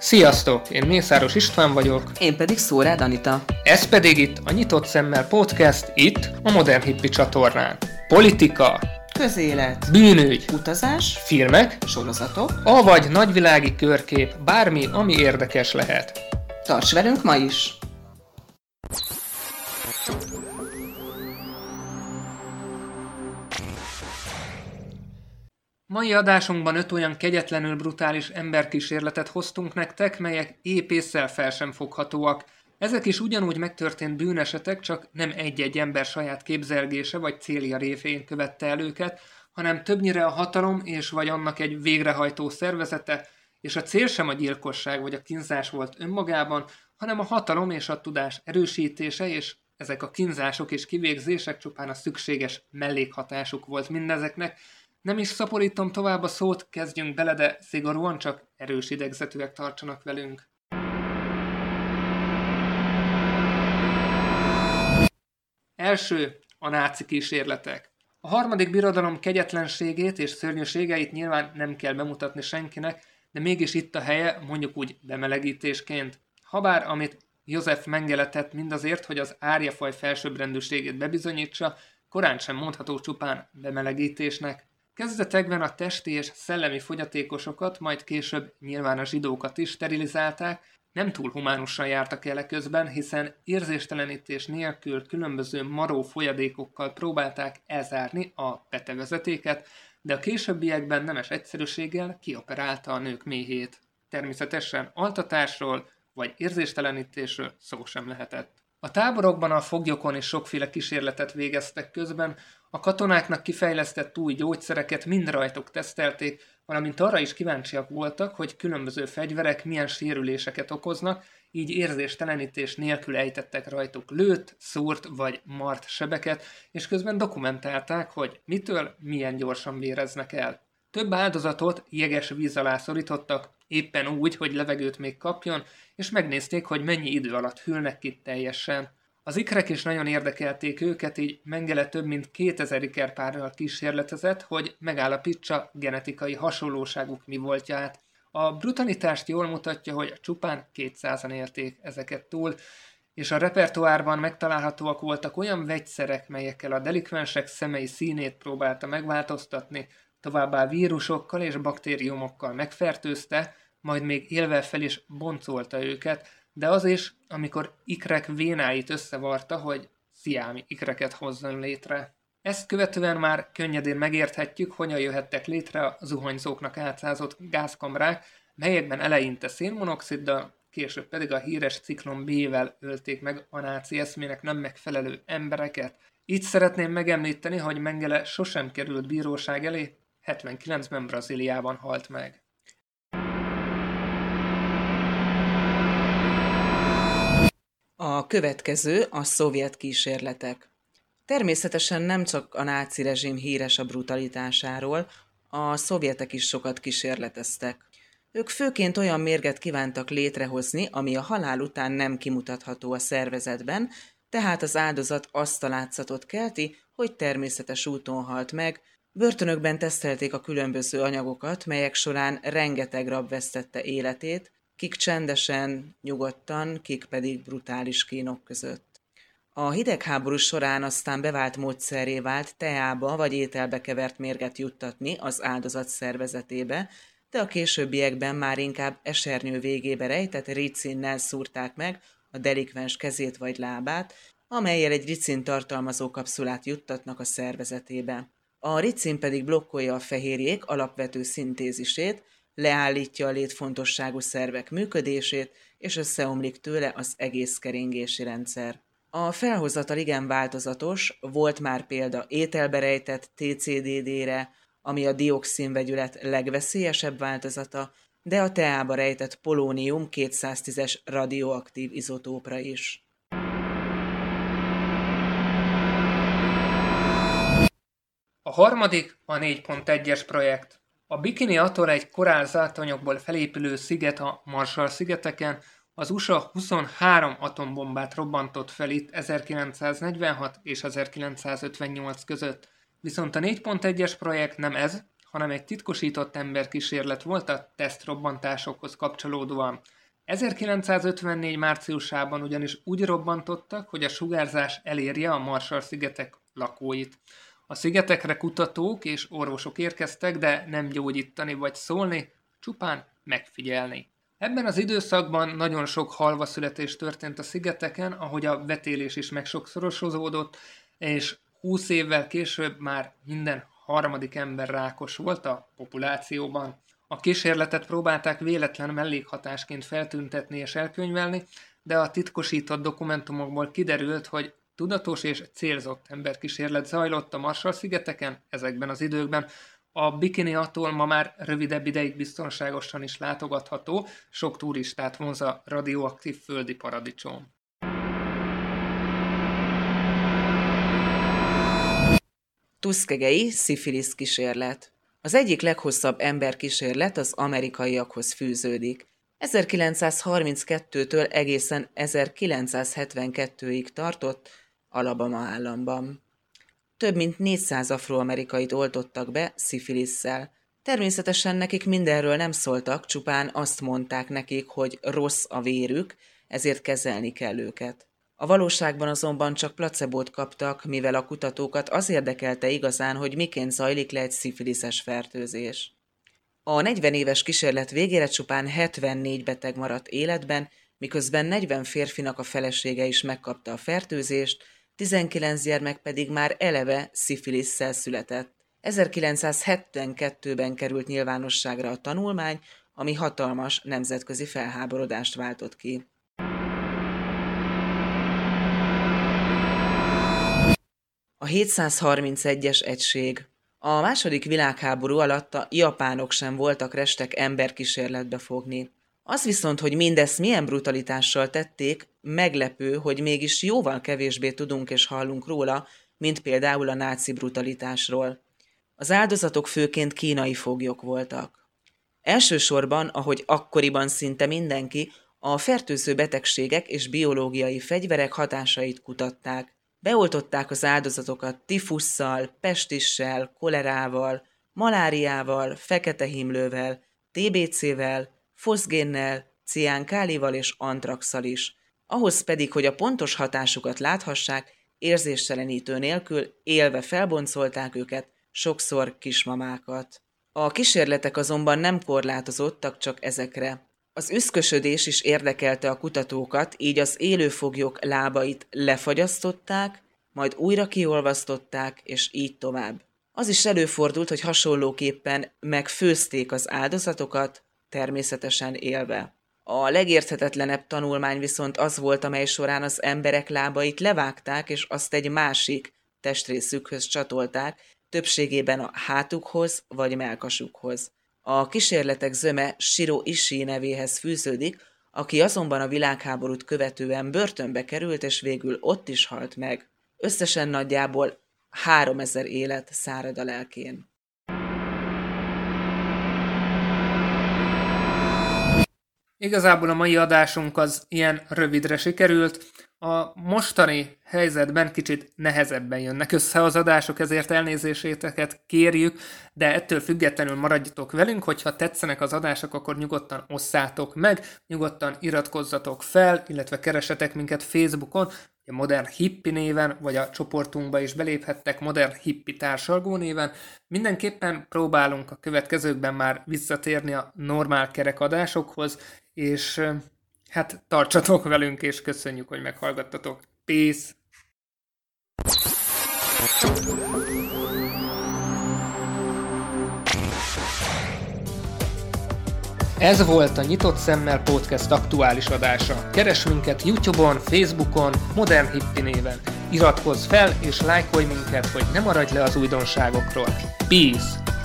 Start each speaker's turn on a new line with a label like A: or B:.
A: Sziasztok! Én Mészáros István vagyok.
B: Én pedig Szórád Anita.
A: Ez pedig itt a Nyitott Szemmel Podcast, itt a Modern Hippi csatornán. Politika,
B: Közélet,
A: bűnügy,
B: utazás,
A: filmek,
B: sorozatok.
A: avagy nagyvilági körkép, bármi, ami érdekes lehet.
B: Tarts velünk ma is!
A: Mai adásunkban öt olyan kegyetlenül brutális emberkísérletet hoztunk nektek, melyek épp észszel fel sem foghatóak. Ezek is ugyanúgy megtörtént bűnesetek, csak nem egy-egy ember saját képzelgése vagy célja révén követte el őket, hanem többnyire a hatalom és vagy annak egy végrehajtó szervezete, és a cél sem a gyilkosság vagy a kínzás volt önmagában, hanem a hatalom és a tudás erősítése, és ezek a kínzások és kivégzések csupán a szükséges mellékhatásuk volt mindezeknek, nem is szaporítom tovább a szót, kezdjünk bele, de szigorúan csak erős idegzetűek tartsanak velünk. Első, a náci kísérletek. A harmadik birodalom kegyetlenségét és szörnyűségeit nyilván nem kell bemutatni senkinek, de mégis itt a helye, mondjuk úgy bemelegítésként. Habár, amit József Mengele tett mindazért, hogy az árjafaj felsőbbrendűségét bebizonyítsa, korán sem mondható csupán bemelegítésnek. Kezdetekben a testi és szellemi fogyatékosokat, majd később nyilván a zsidókat is sterilizálták, nem túl humánusan jártak el közben, hiszen érzéstelenítés nélkül különböző maró folyadékokkal próbálták elzárni a petevezetéket, de a későbbiekben nemes egyszerűséggel kioperálta a nők méhét. Természetesen altatásról vagy érzéstelenítésről szó sem lehetett. A táborokban a foglyokon is sokféle kísérletet végeztek közben, a katonáknak kifejlesztett új gyógyszereket mind rajtuk tesztelték, valamint arra is kíváncsiak voltak, hogy különböző fegyverek milyen sérüléseket okoznak, így érzéstelenítés nélkül ejtettek rajtuk lőtt, szúrt vagy mart sebeket, és közben dokumentálták, hogy mitől milyen gyorsan véreznek el. Több áldozatot jeges víz alá szorítottak, éppen úgy, hogy levegőt még kapjon, és megnézték, hogy mennyi idő alatt hűlnek ki teljesen. Az ikrek is nagyon érdekelték őket, így Mengele több mint 2000 ikerpárral kísérletezett, hogy megállapítsa genetikai hasonlóságuk mi voltját. A brutalitást jól mutatja, hogy csupán 200-an érték ezeket túl, és a repertoárban megtalálhatóak voltak olyan vegyszerek, melyekkel a delikvensek szemei színét próbálta megváltoztatni, továbbá vírusokkal és baktériumokkal megfertőzte, majd még élve fel is boncolta őket, de az is, amikor ikrek vénáit összevarta, hogy sziámi ikreket hozzon létre. Ezt követően már könnyedén megérthetjük, hogyan jöhettek létre a zuhanyzóknak átszázott gázkamrák, melyekben eleinte szénmonoxiddal, később pedig a híres ciklon B-vel ölték meg a náci eszmének nem megfelelő embereket. Így szeretném megemlíteni, hogy Mengele sosem került bíróság elé, 79-ben Brazíliában halt meg.
B: A következő a szovjet kísérletek. Természetesen nem csak a náci rezsim híres a brutalitásáról, a szovjetek is sokat kísérleteztek. Ők főként olyan mérget kívántak létrehozni, ami a halál után nem kimutatható a szervezetben, tehát az áldozat azt a látszatot kelti, hogy természetes úton halt meg, Börtönökben tesztelték a különböző anyagokat, melyek során rengeteg rab vesztette életét, kik csendesen, nyugodtan, kik pedig brutális kínok között. A hidegháború során aztán bevált módszeré vált teába vagy ételbe kevert mérget juttatni az áldozat szervezetébe, de a későbbiekben már inkább esernyő végébe rejtett ricinnel szúrták meg a delikvens kezét vagy lábát, amelyel egy ricin tartalmazó kapszulát juttatnak a szervezetébe. A ricin pedig blokkolja a fehérjék alapvető szintézisét, leállítja a létfontosságú szervek működését, és összeomlik tőle az egész keringési rendszer. A felhozatal igen változatos, volt már példa ételbe rejtett TCDD-re, ami a dioxinvegyület legveszélyesebb változata, de a teába rejtett polónium 210-es radioaktív izotópra is.
A: A harmadik a 4.1-es projekt. A Bikini Atoll egy korálzátanyagból felépülő sziget a Marshall-szigeteken, az USA 23 atombombát robbantott fel itt 1946 és 1958 között. Viszont a 4.1-es projekt nem ez, hanem egy titkosított emberkísérlet volt a tesztrobbantásokhoz kapcsolódóan. 1954 márciusában ugyanis úgy robbantottak, hogy a sugárzás elérje a Marshall-szigetek lakóit. A szigetekre kutatók és orvosok érkeztek, de nem gyógyítani vagy szólni, csupán megfigyelni. Ebben az időszakban nagyon sok halva születés történt a szigeteken, ahogy a vetélés is megsokszorosozódott, és 20 évvel később már minden harmadik ember rákos volt a populációban. A kísérletet próbálták véletlen mellékhatásként feltüntetni és elkönyvelni, de a titkosított dokumentumokból kiderült, hogy tudatos és célzott emberkísérlet zajlott a Marshall-szigeteken ezekben az időkben. A Bikini attól ma már rövidebb ideig biztonságosan is látogatható, sok turistát vonz a radioaktív földi paradicsom.
B: Tuszkegei szifilisz kísérlet Az egyik leghosszabb emberkísérlet az amerikaiakhoz fűződik. 1932-től egészen 1972-ig tartott Alabama államban. Több mint 400 afroamerikait oltottak be szifilisszel. Természetesen nekik mindenről nem szóltak, csupán azt mondták nekik, hogy rossz a vérük, ezért kezelni kell őket. A valóságban azonban csak placebót kaptak, mivel a kutatókat az érdekelte igazán, hogy miként zajlik le egy szifiliszes fertőzés. A 40 éves kísérlet végére csupán 74 beteg maradt életben, miközben 40 férfinak a felesége is megkapta a fertőzést, 19 gyermek pedig már eleve szifilisszel született. 1972-ben került nyilvánosságra a tanulmány, ami hatalmas nemzetközi felháborodást váltott ki. A 731-es egység. A második világháború alatt a japánok sem voltak restek emberkísérletbe fogni. Az viszont, hogy mindezt milyen brutalitással tették, meglepő, hogy mégis jóval kevésbé tudunk és hallunk róla, mint például a náci brutalitásról. Az áldozatok főként kínai foglyok voltak. Elsősorban, ahogy akkoriban szinte mindenki, a fertőző betegségek és biológiai fegyverek hatásait kutatták. Beoltották az áldozatokat tifusszal, pestissel, kolerával, maláriával, fekete himlővel, TBC-vel, foszgénnel, ciánkálival és antraxal is. Ahhoz pedig, hogy a pontos hatásukat láthassák, érzéstelenítő nélkül élve felboncolták őket, sokszor kismamákat. A kísérletek azonban nem korlátozottak csak ezekre. Az üszkösödés is érdekelte a kutatókat, így az élőfoglyok lábait lefagyasztották, majd újra kiolvasztották, és így tovább. Az is előfordult, hogy hasonlóképpen megfőzték az áldozatokat, természetesen élve. A legérthetetlenebb tanulmány viszont az volt, amely során az emberek lábait levágták, és azt egy másik testrészükhöz csatolták, többségében a hátukhoz vagy melkasukhoz. A kísérletek zöme Shiro Ishii nevéhez fűződik, aki azonban a világháborút követően börtönbe került, és végül ott is halt meg. Összesen nagyjából 3000 élet szárad a lelkén.
A: Igazából a mai adásunk az ilyen rövidre sikerült. A mostani helyzetben kicsit nehezebben jönnek össze az adások, ezért elnézéséteket kérjük, de ettől függetlenül maradjatok velünk, hogyha tetszenek az adások, akkor nyugodtan osszátok meg, nyugodtan iratkozzatok fel, illetve keresetek minket Facebookon, a Modern Hippi néven, vagy a csoportunkba is beléphettek Modern Hippi társalgó néven. Mindenképpen próbálunk a következőkben már visszatérni a normál kerekadásokhoz, és hát tartsatok velünk, és köszönjük, hogy meghallgattatok. Peace! Ez volt a Nyitott Szemmel Podcast aktuális adása. Keres minket Youtube-on, Facebookon, Modern Hippi néven. Iratkozz fel és lájkolj minket, hogy ne maradj le az újdonságokról. Peace!